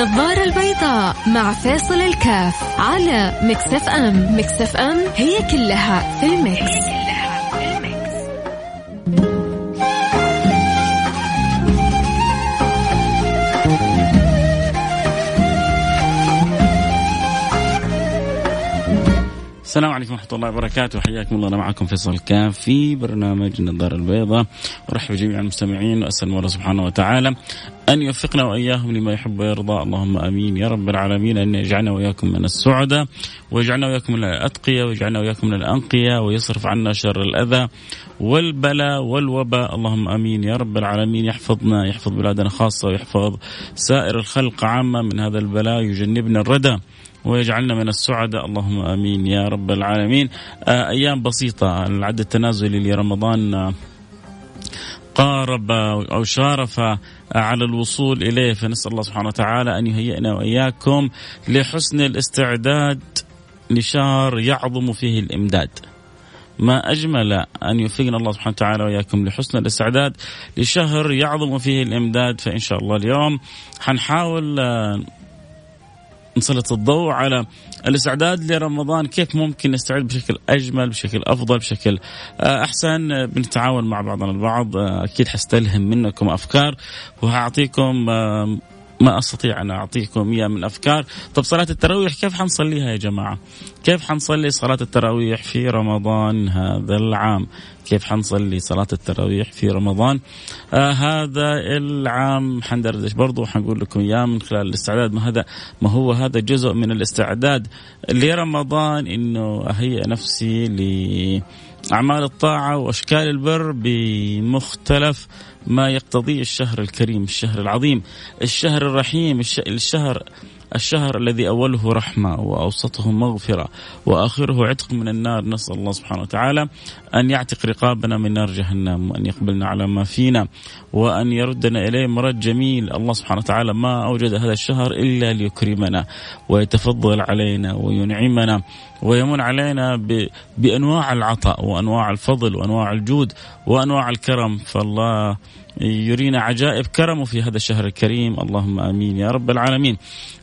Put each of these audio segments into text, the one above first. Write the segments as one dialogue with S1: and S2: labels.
S1: النظارة البيضاء مع فيصل الكاف على Mix FM. Mix FM هي كلها في ال mix, هي كلها في ال mix.
S2: السلام عليكم ورحمة الله وبركاته. حياكم الله. أنا معكم فيصل الكاف في برنامج النظارة البيضاء. أرحب بجميع المستمعين وأسأل الله سبحانه وتعالى أن يوفقنا وإياهم لما يحب ويرضى. اللهم آمين. يا رب العالمين. أن يجعلنا وإياكم من السعداء ويجعلنا وإياكم من الأتقياء ويجعلنا وإياكم من الأنقياء ويصرف عنا شر الأذى والبلاء والوباء. اللهم آمين. يا رب العالمين. يحفظنا يحفظ بلادنا خاصة ويحفظ سائر الخلق عامة من هذا البلاء يجنبنا الردى ويجعلنا من السعداء. اللهم آمين. يا رب العالمين. آه، أيام بسيطة. العد التنازلي لرمضان آه، قارب أو شارف على الوصول إليه فنسأل الله سبحانه وتعالى أن يهيئنا وإياكم لحسن الاستعداد لشهر يعظم فيه الإمداد. ما أجمل أن يوفقنا الله سبحانه وتعالى وإياكم لحسن الاستعداد لشهر يعظم فيه الإمداد فإن شاء الله اليوم حنحاول نسلط الضوء على الاستعداد لرمضان. كيف ممكن نستعد بشكل أجمل بشكل أفضل بشكل آه، أحسن؟ بنتعاون مع بعضنا البعض. آه، أكيد حستلهم منكم أفكار. وهعطيكم آه، ما أستطيع أن أعطيكم إياه من أفكار، طب صلاة التراويح كيف حنصليها يا جماعة؟ كيف حنصلي صلاة التراويح في رمضان هذا العام؟ كيف حنصلي صلاة التراويح في رمضان آه هذا العام حندردش برضو حنقول لكم إياه من خلال الاستعداد ما هذا ما هو هذا جزء من الاستعداد لرمضان إنه أهيئ نفسي لأعمال الطاعة وأشكال البر بمختلف ما يقتضيه الشهر الكريم الشهر العظيم الشهر الرحيم الشهر الشهر الذي أوله رحمة وأوسطه مغفرة وآخره عتق من النار. نسأل الله سبحانه وتعالى أن يعتق رقابنا من نار جهنم وأن يقبلنا على ما فينا وأن يردنا إليه مرد جميل. الله سبحانه وتعالى ما أوجد هذا الشهر إلا ليكرمنا ويتفضل علينا وينعمنا ويمن علينا بأنواع العطاء وأنواع الفضل وأنواع الجود وأنواع الكرم. فالله يرينا عجائب كرمه في هذا الشهر الكريم. اللهم آمين يا رب العالمين.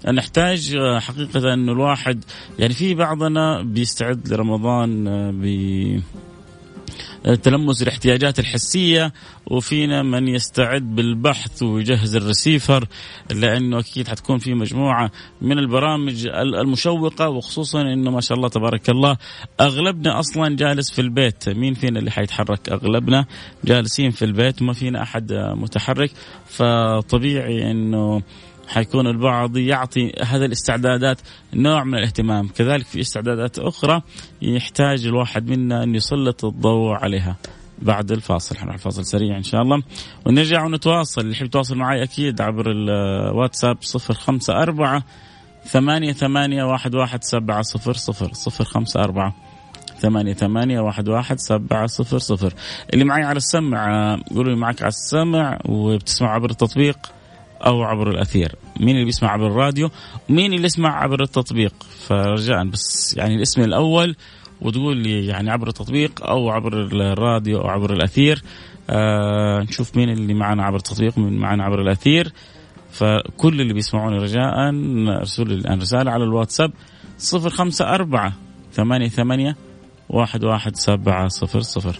S2: نحتاج آه، حقيقة انه الواحد يعني في بعضنا بيستعد لرمضان آه، تلمس الاحتياجات الحسية وفينا من يستعد بالبحث ويجهز الرسيفر لأنه أكيد حتكون في مجموعة من البرامج المشوقة وخصوصا إنه ما شاء الله تبارك الله أغلبنا أصلا جالس في البيت. مين فينا اللي حيتحرك؟ أغلبنا جالسين في البيت وما فينا أحد متحرك. فطبيعي إنه حيكون البعض يعطي هذه الاستعدادات نوع من الاهتمام. كذلك في استعدادات أخرى يحتاج الواحد منا أن يسلط الضوء عليها. بعد الفاصل حنروح الفاصل سريع إن شاء الله. ونرجع ونتواصل. اللي يحب يتواصل معي أكيد عبر الواتساب صفر خمسة أربعة ثمانية ثمانية واحد واحد سبعة صفر صفر. صفر خمسة أربعة ثمانية ثمانية واحد واحد سبعة صفر صفر. اللي معي على السمع قولوا لي معك على السمع وبتسمع عبر التطبيق. أو عبر الأثير. مين اللي بيسمع عبر الراديو؟ ومين اللي يسمع عبر التطبيق؟ فرجاء بس يعني الاسم الأول وتقول لي يعني عبر التطبيق أو عبر الراديو أو عبر الأثير. آه نشوف مين اللي معنا عبر التطبيق ومين معنا عبر الأثير. فكل اللي بيسمعوني رجاء ارسلوا لي الآن رسالة على الواتساب صفر خمسة أربعة ثمانية ثمانية واحد واحد سبعة صفر صفر.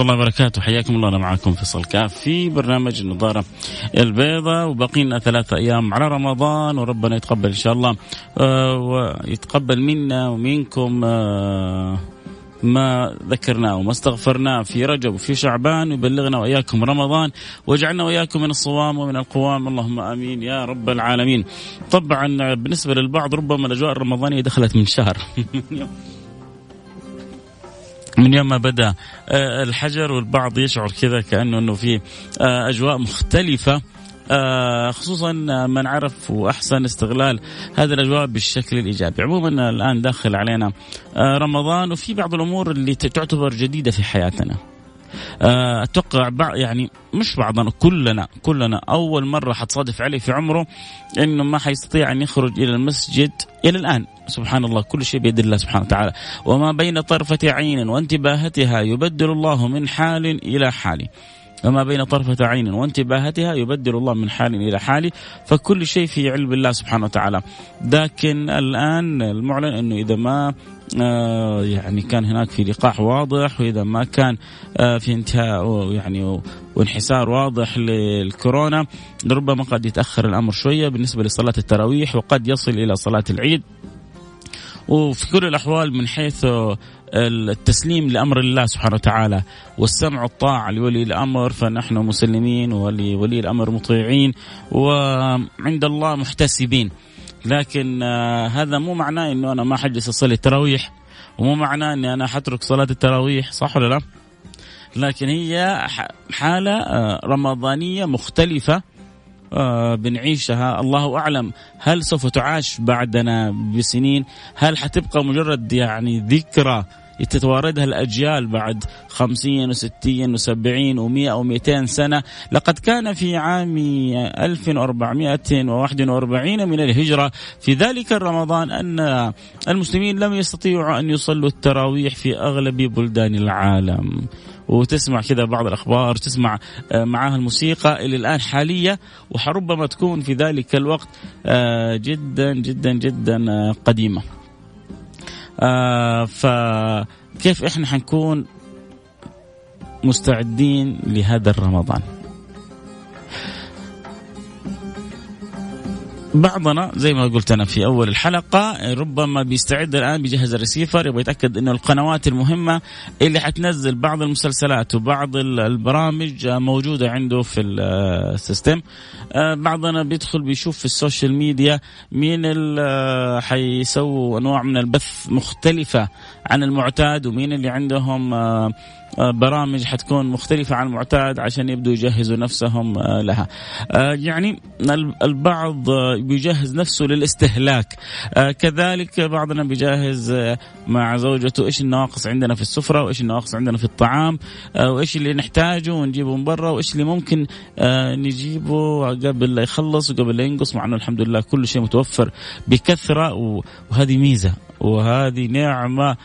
S2: الله وبركاته. حياكم الله أنا معكم فيصل كاف في برنامج النظارة البيضاء وبقينا ثلاثة أيام على رمضان وربنا يتقبل إن شاء الله. آه ويتقبل منا ومنكم آه ما ذكرناه وما استغفرناه في رجب وفي شعبان ويبلغنا وإياكم رمضان واجعلنا وإياكم من الصوام ومن القوام. اللهم آمين يا رب العالمين. طبعا بالنسبة للبعض ربما الأجواء الرمضانية دخلت من شهر. من يوم ما بدأ آه، الحجر والبعض يشعر كذا كأنه إنه في آه، أجواء مختلفة آه، خصوصا من عرف وأحسن استغلال هذه الأجواء بالشكل الإيجابي، عموما الآن داخل علينا رمضان وفي بعض الأمور اللي تعتبر جديدة في حياتنا. أتوقع بعض يعني مش بعضنا كلنا كلنا أول مرة حتصادف عليه في عمره إنه ما حيستطيع أن يخرج إلى المسجد إلى الآن. سبحان الله كل شيء بيد الله سبحانه وتعالى. وما بين طرفة عين وانتباهتها يبدل الله من حال إلى حال. وما بين طرفة عين وانتباهتها يبدل الله من حال إلى حال. فكل شيء في علم الله سبحانه وتعالى. لكن الآن المعلن أنه إذا ما آه يعني كان هناك في لقاح واضح وإذا ما كان آه في انتهاء يعني وانحسار واضح للكورونا ربما قد يتأخر الأمر شوية بالنسبة لصلاة التراويح وقد يصل إلى صلاة العيد. وفي كل الأحوال من حيث التسليم لأمر الله سبحانه وتعالى والسمع والطاعه لولي الأمر فنحن مسلمين ولولي الأمر مطيعين وعند الله محتسبين. لكن آه، هذا مو معناه إنه أنا ما حجلس أصلي التراويح ومو معناه إني أنا حترك صلاة التراويح صح ولا لا؟ لكن هي حالة آه، رمضانية مختلفة آه بنعيشها الله أعلم هل سوف تعاش بعدنا بسنين هل حتبقى مجرد يعني ذكرى تتواردها الأجيال بعد خمسين وستين وسبعين ومئة ومئتين سنة. لقد كان في عام 1441 من الهجرة. في ذلك الرمضان أن المسلمين لم يستطيعوا أن يصلوا التراويح في أغلب بلدان العالم. وتسمع كذا بعض الأخبار تسمع آه، معاها الموسيقى اللي الآن حالية. وربما تكون في ذلك الوقت آه، جدا جدا جدا آه،. فكيف إحنا حنكون مستعدين لهذا الرمضان؟ بعضنا زي ما قلت أنا في أول الحلقة ربما بيستعد الآن بيجهز الريسيفر يبغى يتأكد إنه القنوات المهمة اللي حتنزل بعض المسلسلات وبعض البرامج موجودة عنده في ال system. آه، بعضنا بيدخل بيشوف في ال social media مين اللي حيسووا انواع من البث مختلفة عن المعتاد ومين اللي عندهم آه، آه، برامج حتكون مختلفة عن المعتاد عشان يبدوا يجهزوا نفسهم آه، لها. آه، يعني البعض بيجهز نفسه للاستهلاك. كذلك بعضنا بيجهز مع زوجته إيش النواقص عندنا في السفرة وإيش النواقص عندنا في الطعام وإيش اللي نحتاجه ونجيبه من برا وإيش اللي ممكن نجيبه قبل لا يخلص وقبل لا ينقص مع إنه الحمد لله كل شيء متوفر بكثرة وهذه ميزة. وهذه نعمة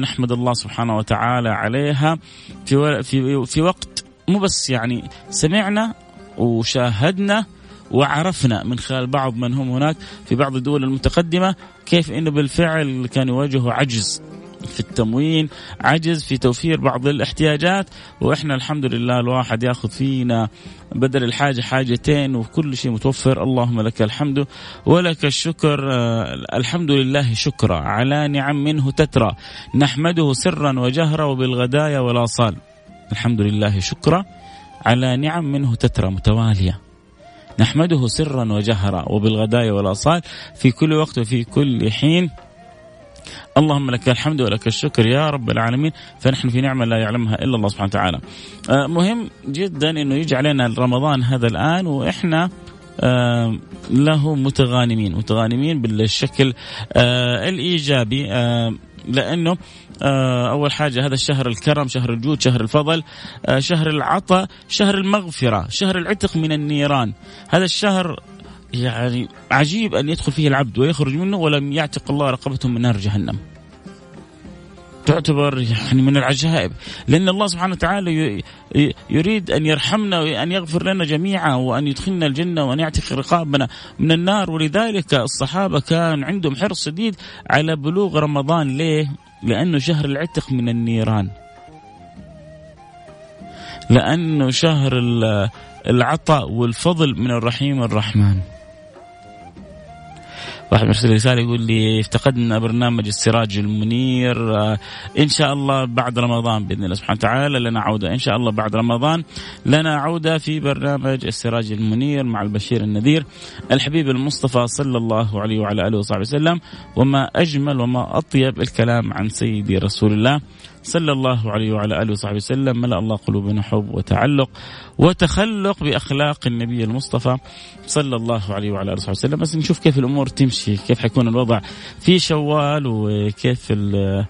S2: نحمد الله سبحانه وتعالى عليها في في في وقت مو بس يعني سمعنا وشاهدنا وعرفنا من خلال بعض من هم هناك في بعض الدول المتقدمة كيف إنه بالفعل كانوا يواجهوا عجز. في التموين عجز في توفير بعض الاحتياجات وإحنا الحمد لله الواحد ياخذ فينا بدل الحاجة حاجتين وكل شيء متوفر. اللهم لك الحمد ولك الشكر. آه، الحمد لله شكرا. على نعم منه تترى. نحمده سرا وجهرا وبالغدايا والآصال. الحمد لله شكرا. على نعم منه تترى متوالية. نحمده سرا وجهرا وبالغدايا والآصال. في كل وقت وفي كل حين اللهم لك الحمد ولك الشكر يا رب العالمين فنحن في نعمة لا يعلمها إلا الله سبحانه وتعالى. آه، مهم جدا أنه يجي علينا رمضان هذا الآن وإحنا آه، له متغانمين متغانمين بالشكل آه، الإيجابي لأنه أول حاجة هذا الشهر الكرم شهر الجود شهر الفضل شهر العطاء شهر المغفرة شهر العتق من النيران. هذا الشهر يعني عجيب أن يدخل فيه العبد ويخرج منه ولم يعتق الله رقبته من نار جهنم. تعتبر يعني من العجائب. لأن الله سبحانه وتعالى يريد أن يرحمنا وأن يغفر لنا جميعا وأن يدخلنا الجنة وأن يعتق رقابنا من النار. ولذلك الصحابة كان عندهم حرص شديد على بلوغ رمضان. ليه؟ لأنه شهر العتق من النيران. لأنه شهر العطاء والفضل من الرحيم الرحمن. واحد مرسل رساله يقول لي افتقدنا برنامج السراج المنير آه، إن شاء الله بعد رمضان بإذن الله سبحانه وتعالى لنا عودة إن شاء الله بعد رمضان لنا عودة في برنامج السراج المنير مع البشير النذير الحبيب المصطفى صلى الله عليه وعلى آله وصحبه وسلم وما أجمل وما أطيب الكلام عن سيدي رسول الله. صلى الله عليه وعلى آله وصحبه وسلم ملأ الله قلوبنا حب وتعلق وتخلق بأخلاق النبي المصطفى صلى الله عليه وعلى آله وصحبه وسلم. بس نشوف كيف الأمور تمشي كيف حيكون الوضع في شوال وكيف آه،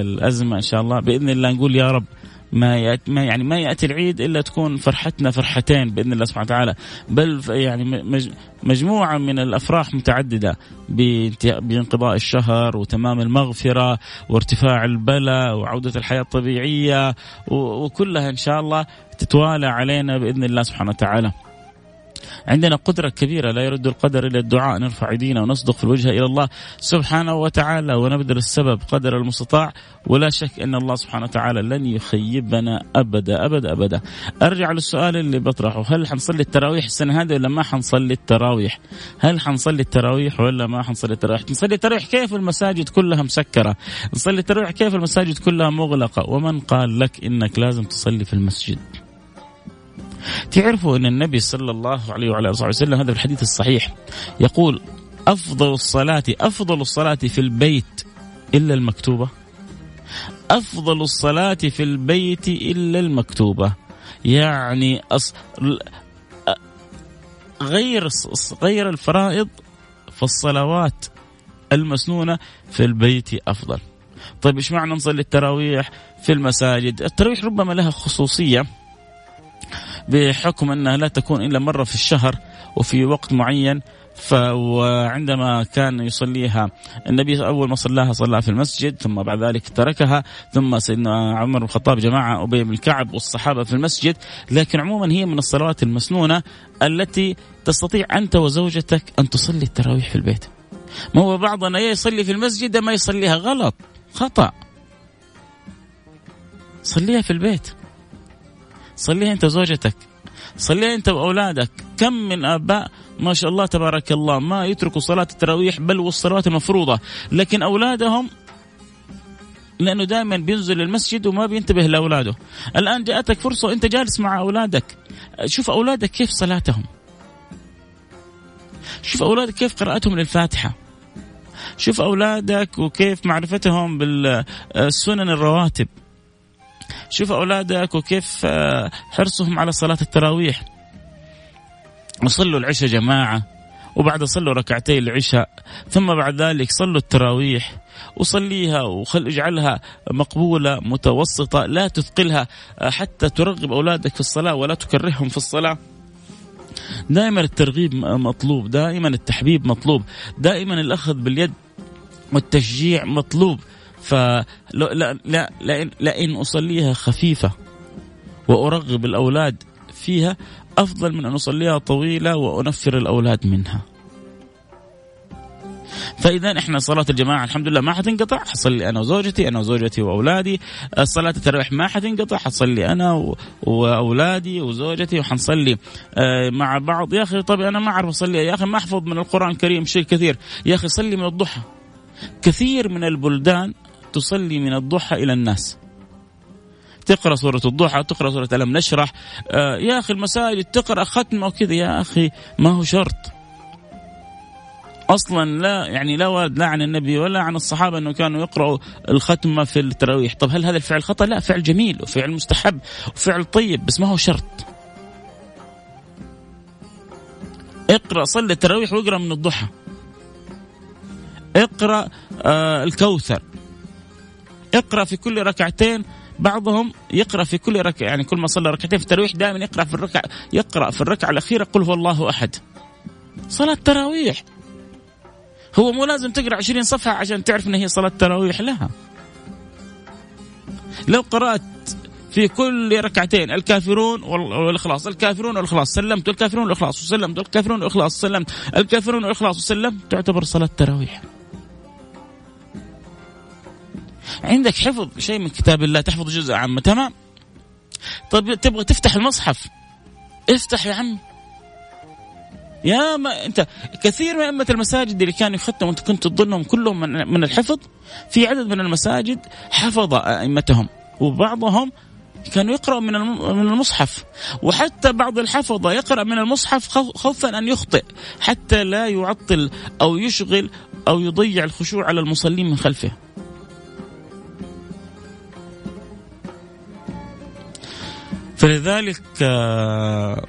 S2: الأزمة إن شاء الله. بإذن الله نقول يا رب ما ما يعني ما يأتي العيد إلا تكون فرحتنا فرحتين بإذن الله سبحانه وتعالى بل يعني مجموعة من الأفراح متعددة بانقضاء الشهر وتمام المغفرة وارتفاع البلاء وعودة الحياة الطبيعية وكلها إن شاء الله تتوالى علينا بإذن الله سبحانه وتعالى. عندنا قدرة كبيرة لا يرد القدر إلى الدعاء. نرفع أيدينا ونصدق في الوجه إلى الله سبحانه وتعالى ونبذل السبب قدر المستطاع. ولا شك أن الله سبحانه وتعالى لن يخيبنا أبدا أبدا أبدا. أرجع للسؤال اللي بطرحه. هل حنصلي التراويح السنة هذه ولا ما حنصلي التراويح؟ هل حنصلي التراويح ولا ما حنصلي التراويح؟ نصلي التراويح كيف المساجد كلها مسكرة؟ نصلي التراويح كيف المساجد كلها مغلقة؟ ومن قال لك إنك لازم تصلي في المسجد؟ تعرفوا أن النبي صلى الله عليه وعلى آله وسلم هذا الحديث الصحيح يقول أفضل الصلاة أفضل الصلاة في البيت إلا المكتوبة. أفضل الصلاة في البيت إلا المكتوبة. يعني أص... غير غير الفرائض فالصلوات المسنونة في البيت أفضل. طيب إيش معنى نصلي التراويح في المساجد؟ التراويح ربما لها خصوصية. بحكم أنها لا تكون إلا مرة في الشهر وفي وقت معين وعندما كان يصليها النبي أول ما صلاها صلاها في المسجد ثم بعد ذلك تركها ثم سيدنا عمر بن الخطاب جماعة أبي بن الكعب والصحابة في المسجد لكن عموما هي من الصلوات المسنونة التي تستطيع أنت وزوجتك أن تصلي التراويح في البيت. ما هو بعضنا يصلي في المسجد ما يصليها غلط خطأ. صليها في البيت. صليها انت وزوجتك. صليها انت وأولادك. كم من آباء ما شاء الله تبارك الله ما يتركوا صلاة التراويح بل والصلوات المفروضة. لكن أولادهم لأنه دائما بينزل المسجد وما بينتبه لأولاده. الآن جاءتك فرصة وأنت جالس مع أولادك. شوف أولادك كيف صلاتهم. شوف أولادك كيف قراءتهم للفاتحة. شوف أولادك وكيف معرفتهم بالسنن الرواتب. شوف أولادك وكيف آه، حرصهم على صلاة التراويح. وصلوا العشاء جماعة وبعد صلوا ركعتي العشاء ثم بعد ذلك صلوا التراويح. وصليها وخل اجعلها مقبولة متوسطة لا تثقلها آه، حتى ترغب أولادك في الصلاة ولا تكرههم في الصلاة. دائما الترغيب مطلوب دائما التحبيب مطلوب دائما الأخذ باليد والتشجيع مطلوب. فلا لا لا لأن, لأن أصليها خفيفة وأرغب الأولاد فيها أفضل من أن أصليها طويلة وأنفر الأولاد منها. فإذا إحنا صلاة الجماعة الحمد لله ما حتنقطع حصلي أنا وزوجتي أنا وزوجتي وأولادي. صلاه التراويح ما حتنقطع حصلي أنا وأولادي وزوجتي وحنصلي آه، مع بعض. يا أخي طب أنا ما أعرف أصلي يا أخي ما أحفظ من القرآن الكريم شيء كثير. يا أخي صلي من الضحى. كثير من البلدان تصلي من الضحى إلى الناس تقرأ سورة الضحى تقرأ سورة ألم نشرح آه يا أخي المساجد تقرأ ختمه وكذا يا أخي ما هو شرط أصلا لا يعني لا ورد لا عن النبي ولا عن الصحابة إنه كانوا يقرأوا الختمه في التراويح، طب هل هذا الفعل خطأ؟ لا فعل جميل وفعل مستحب وفعل طيب بس ما هو شرط. اقرأ صلي التراويح واقرأ من الضحى. اقرأ آه الكوثر اقرأ في كل ركعتين بعضهم يقرأ في كل ركعة يعني كل ما صلى ركعتين في التراويح دائما يقرأ في الركعة يقرأ في الركعة الأخيرة قل هو الله أحد. صلاة تراويح. هو مو لازم تقرأ 20 صفحة عشان تعرف إن هي صلاة تراويح لا. لو قرأت في كل ركعتين الكافرون والإخلاص الكافرون والإخلاص سلمت الكافرون والإخلاص وسلمت الكافرون والإخلاص سلمت الكافرون والإخلاص وسلمت تعتبر صلاة تراويح. عندك حفظ شيء من كتاب الله تحفظ جزء عامة تمام؟ طيب تبغى تفتح المصحف؟ افتح يا عم يا ما أنت كثير من أئمة المساجد اللي كانوا يختموا وانت كنت تظنهم كلهم من, من الحفظ في عدد من المساجد حفظ أئمتهم وبعضهم كانوا يقرأوا من من المصحف وحتى بعض الحفظة يقرأ من المصحف خوفا أن يخطئ حتى لا يعطل أو يشغل أو يضيع الخشوع على المصلين من خلفه. فلذلك آه،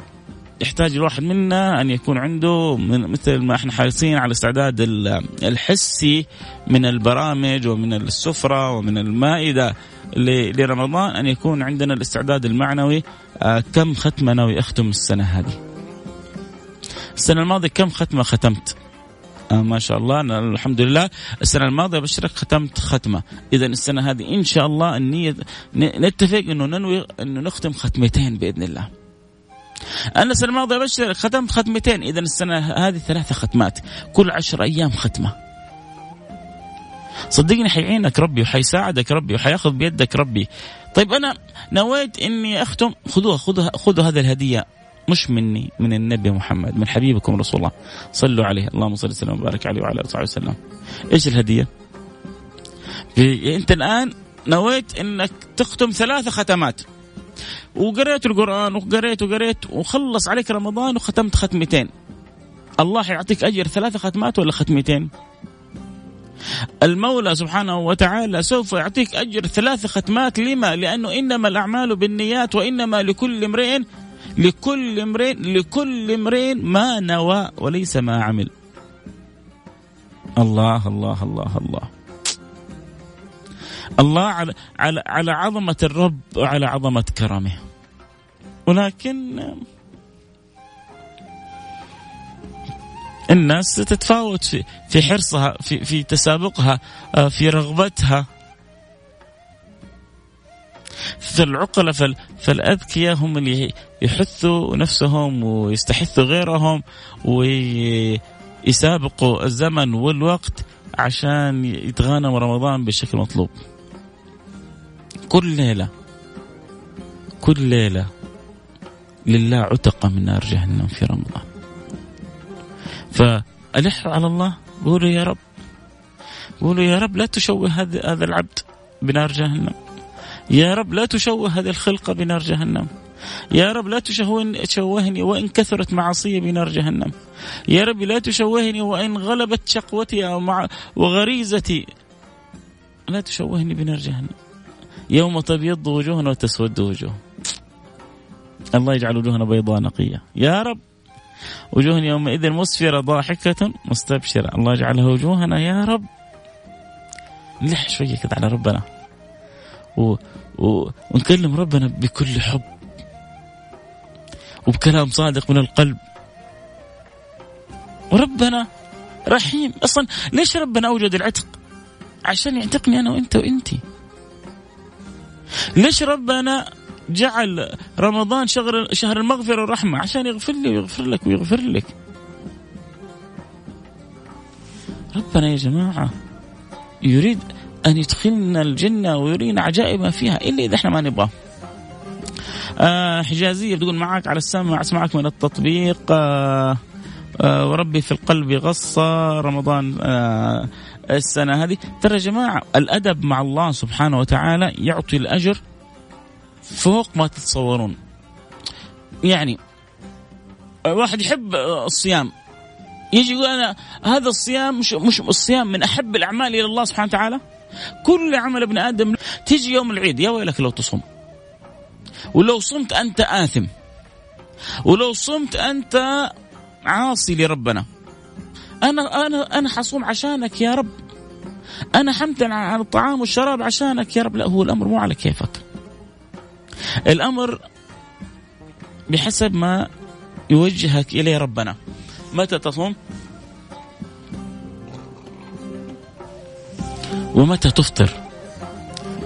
S2: يحتاج الواحد منا أن يكون عنده من مثل ما إحنا حريصين على الاستعداد الحسي من البرامج ومن السفرة ومن المائدة لرمضان أن يكون عندنا الاستعداد المعنوي آه، كم ختمة ناوي أختم السنة هذه. السنة الماضية كم ختمة ختمت؟ آه ما شاء الله. أنا الحمد لله. السنة الماضية بشرك ختمت ختمة. إذا السنة هذه إن شاء الله النية نتفق أنه ننوي أنه نختم ختمتين بإذن الله. أنا السنة الماضية بشرك ختمت ختمتين. إذا السنة هذه ثلاثة ختمات. كل عشر أيام ختمة. صدقني حيعينك ربي وحيساعدك ربي وحياخذ بيدك ربي. طيب أنا نويت إني أختم. خذوها خذوها خذوا هذه الهدية. مش مني من النبي محمد من حبيبكم رسول الله. صلوا عليه. اللهم صل وسلم وبارك عليه وعلى آله وسلم. إيش الهدية؟ أنت الآن نويت إنك تختم ثلاث ختمات. وقريت القرآن وقريت وقريت وخلص عليك رمضان وختمت ختمتين. الله يعطيك أجر ثلاث ختمات ولا ختمتين؟ المولى سبحانه وتعالى سوف يعطيك أجر ثلاث ختمات. لما؟ لأنه إنما الأعمال بالنيات وإنما لكل امرئ لكل امرئ لكل امرئ ما نوى وليس ما عمل. الله الله الله الله. الله على على على عظمة الرب وعلى عظمة كرمه. ولكن الناس تتفاوت في في حرصها في في تسابقها في رغبتها. فالعقلاء فالأذكياء هم اللي يحثوا نفسهم ويستحثوا غيرهم ويسابقوا الزمن والوقت عشان يتغانموا رمضان بشكل مطلوب. كل ليلة كل ليلة لله عتق من نار جهنم في رمضان. فألحوا على الله قولوا يا رب قولوا يا رب لا تشوه هذا العبد بنار جهنم. يا رب لا تشوه هذه الخلقة بنار جهنم. يا رب لا تشوهني وإن كثرت معصية بنار جهنم. يا رب لا تشوهني وإن غلبت شقوتي أو وغريزتي. لا تشوهني بنار جهنم. يوم تبيض وجوه وتسود وجوه. الله يجعل وجوهنا بيضاء نقية. يا رب وجوه يومئذ مسفرة ضاحكة مستبشرة. الله يجعلها وجوهنا يا رب. نلح شوية كده على ربنا. و... و... ونكلم ربنا بكل حب وبكلام صادق من القلب. وربنا رحيم. أصلا ليش ربنا أوجد العتق؟ عشان يعتقني أنا وأنت وأنتي. ليش ربنا جعل رمضان شهر شهر المغفرة والرحمه عشان يغفر لي ويغفر لك ويغفر لك. ربنا يا جماعة يريد أن يدخلنا الجنة ويرينا عجائب ما فيها إلا إذا إحنا ما نبغاه آه حجازية بتقول معك على السمع أسمعك من التطبيق. آه آه وربي في القلب غصة رمضان آه السنة هذه. ترى يا جماعة الأدب مع الله سبحانه وتعالى يعطي الأجر فوق ما تتصورون. يعني واحد يحب الصيام. يجي يقول أنا هذا الصيام مش مش الصيام من أحب الأعمال إلى الله سبحانه وتعالى؟ كل عمل ابن آدم تيجي يوم العيد يا ويلك لو تصوم. ولو صمت أنت آثم. ولو صمت أنت عاصي لربنا. أنا أنا أنا حصوم عشانك يا رب. أنا حمتنع عن الطعام والشراب عشانك يا رب. لا هو الأمر مو على كيفك. الأمر بحسب ما يوجهك إليه ربنا. متى تصوم؟ ومتى تفطر؟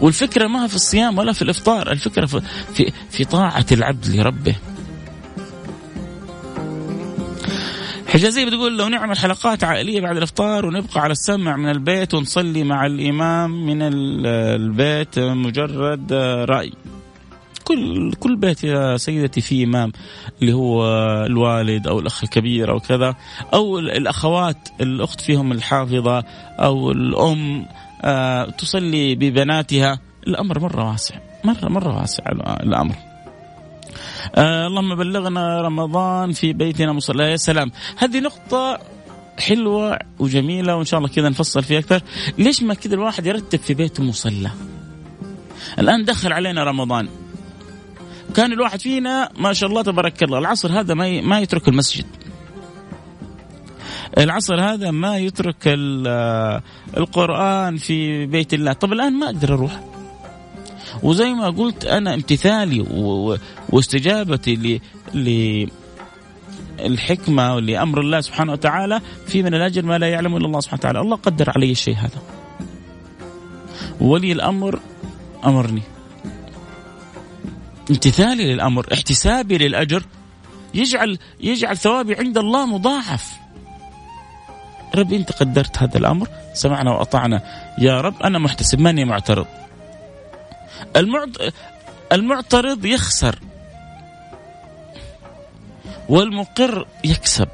S2: والفكرة ما في الصيام ولا في الإفطار الفكرة في, في, طاعة العبد لربه. حجازية بتقول لو نعمل حلقات عائلية بعد الإفطار ونبقى على السمع من البيت ونصلي مع الإمام من البيت مجرد رأي. كل كل بيت يا سيدتي في إمام اللي هو الوالد أو الأخ الكبير أو كذا أو الأخوات الأخت فيهم الحافظة أو الأم آه تصلي ببناتها. الأمر مرة واسع. مره مرة واسع الأمر. آه اللهم بلغنا رمضان في بيتنا مصلى. يا سلام. هذه نقطة حلوة وجميلة وإن شاء الله كذا نفصل فيها أكثر. ليش ما كذا الواحد يرتب في بيته مصلى؟ الآن دخل علينا رمضان. كان الواحد فينا ما شاء الله تبارك الله. العصر هذا ما ما يترك المسجد. العصر هذا ما يترك القرآن في بيت الله. طب الآن ما أقدر أروح. وزي ما قلت أنا امتثالي واستجابتي ل الحكمة لأمر الله سبحانه وتعالى في من الأجر ما لا يعلم إلا الله سبحانه وتعالى. الله قدر علي الشيء هذا. ولي الأمر أمرني. امتثالي للأمر احتسابي للأجر يجعل يجعل ثوابي عند الله مضاعف. ربي انت قدرت هذا الأمر سمعنا وأطعنا. يا رب أنا محتسب ماني معترض. المعترض يخسر. والمقر يكسب.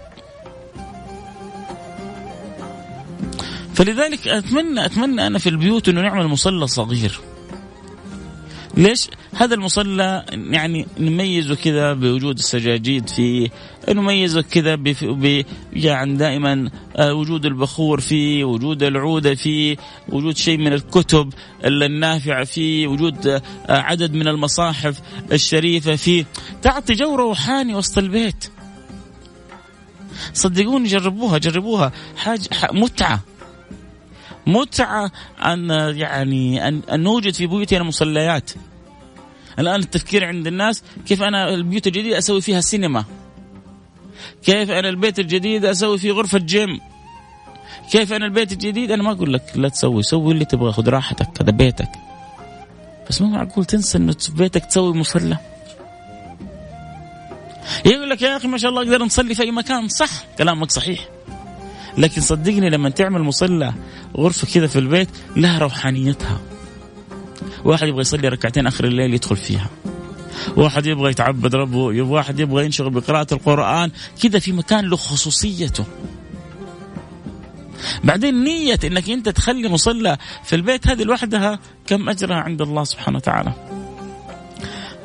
S2: فلذلك أتمنى أتمنى أنا في البيوت إنه نعمل مصلى صغير. ليش؟ هذا المصلى يعني نميزه كذا بوجود السجاجيد فيه، نميزه كذا ب يعني دائما آه، وجود البخور فيه، وجود العودة فيه، وجود شيء من الكتب النافعة فيه، وجود آه، عدد من المصاحف الشريفة فيه، تعطي جو روحاني وسط البيت. صدقوني جربوها جربوها حاجة متعة متعة أن يعني أن, أن نوجد في بيوتنا مصليات. الآن التفكير عند الناس كيف أنا البيوت الجديدة أسوي فيها سينما؟ كيف أنا البيت الجديد أسوي فيه غرفة جيم؟ كيف أنا البيت الجديد؟ أنا ما أقول لك لا تسوي سوي اللي تبغى خذ راحتك هذا بيتك. بس مو معقول تنسى أنه بيتك تسوي مصلى. يقول لك يا أخي ما شاء الله أقدر نصلي في أي مكان صح كلامك صحيح. لكن صدقني لما تعمل مصلى غرفة كذا في البيت لها روحانيتها. واحد يبغى يصلي ركعتين آخر الليل يدخل فيها. واحد يبغى يتعبد ربه واحد يبغى ينشغل بقراءة القرآن كذا في مكان له خصوصيته. بعدين نية إنك أنت تخلي مصلى في البيت هذه لوحدها كم أجرها عند الله سبحانه وتعالى؟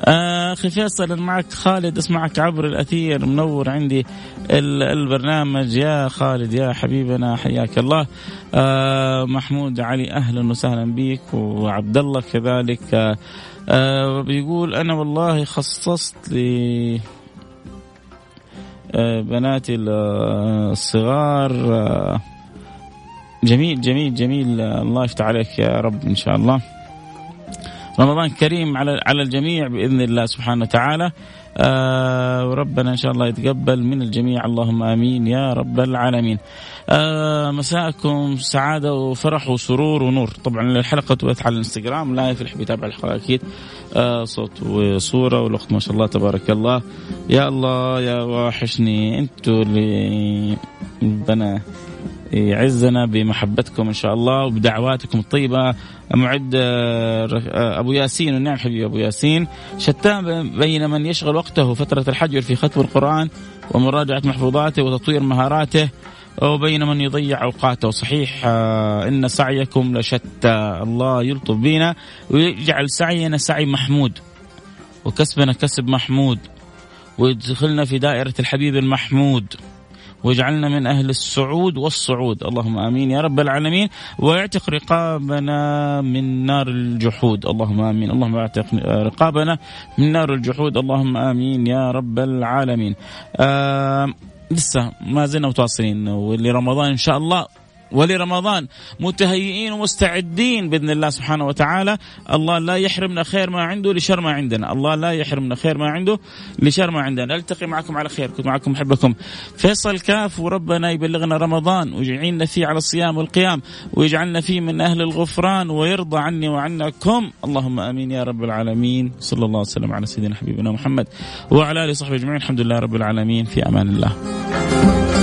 S2: أخي فيصل معك. خالد أسمعك عبر الأثير. منور عندي البرنامج. يا خالد يا حبيبنا حياك الله. آه محمود علي أهلا وسهلا بك وعبد الله كذلك. آه بيقول أنا والله خصصت لي آه بناتي الصغار. آه جميل جميل جميل. الله يفتح عليك يا رب إن شاء الله. رمضان كريم على على الجميع بإذن الله سبحانه وتعالى. آه وربنا إن شاء الله يتقبل من الجميع. اللهم آمين يا رب العالمين. آه مساءكم. سعادة وفرح وسرور ونور، طبعا الحلقة تبث على الإنستغرام. لايف اللي يتابع الحلقة أكيد. آه صوت وصورة والاخت ما شاء الله تبارك الله. يا الله يا واحشني أنتوا اللي ربنا يعزنا بمحبتكم إن شاء الله وبدعواتكم الطيبة. معد آه، آه، أبو ياسين ونعم حبيبي أبو ياسين. شتان بين من يشغل وقته فترة الحجر في ختم القرآن ومراجعة محفوظاته وتطوير مهاراته وبين من يضيع أوقاته. صحيح آه، إن سعيكم لشتى الله يلطف بنا ويجعل سعينا سعي محمود وكسبنا كسب محمود ويدخلنا في دائرة الحبيب المحمود. واجعلنا من أهل السعود والصعود. اللهم آمين يا رب العالمين. ويعتق رقابنا من نار الجحود. اللهم آمين. اللهم اعتق رقابنا من نار الجحود. اللهم آمين يا رب العالمين. آه لسه ما زلنا متواصلين. ولرمضان إن شاء الله ولرمضان. متهيئين ومستعدين بإذن الله سبحانه وتعالى. الله لا يحرمنا خير ما عنده لشر ما عندنا. الله لا يحرمنا خير ما عنده لشر ما عندنا. نلتقي معكم على خير. كنت معكم محبكم فيصل كاف وربنا يبلغنا رمضان ويعيننا فيه على الصيام والقيام ويجعلنا فيه من أهل الغفران ويرضى عني وعنكم. اللهم آمين يا رب العالمين. صلى الله وسلم على سيدنا حبيبنا محمد وعلى آله وصحبه أجمعين. الحمد لله رب العالمين. في أمان الله.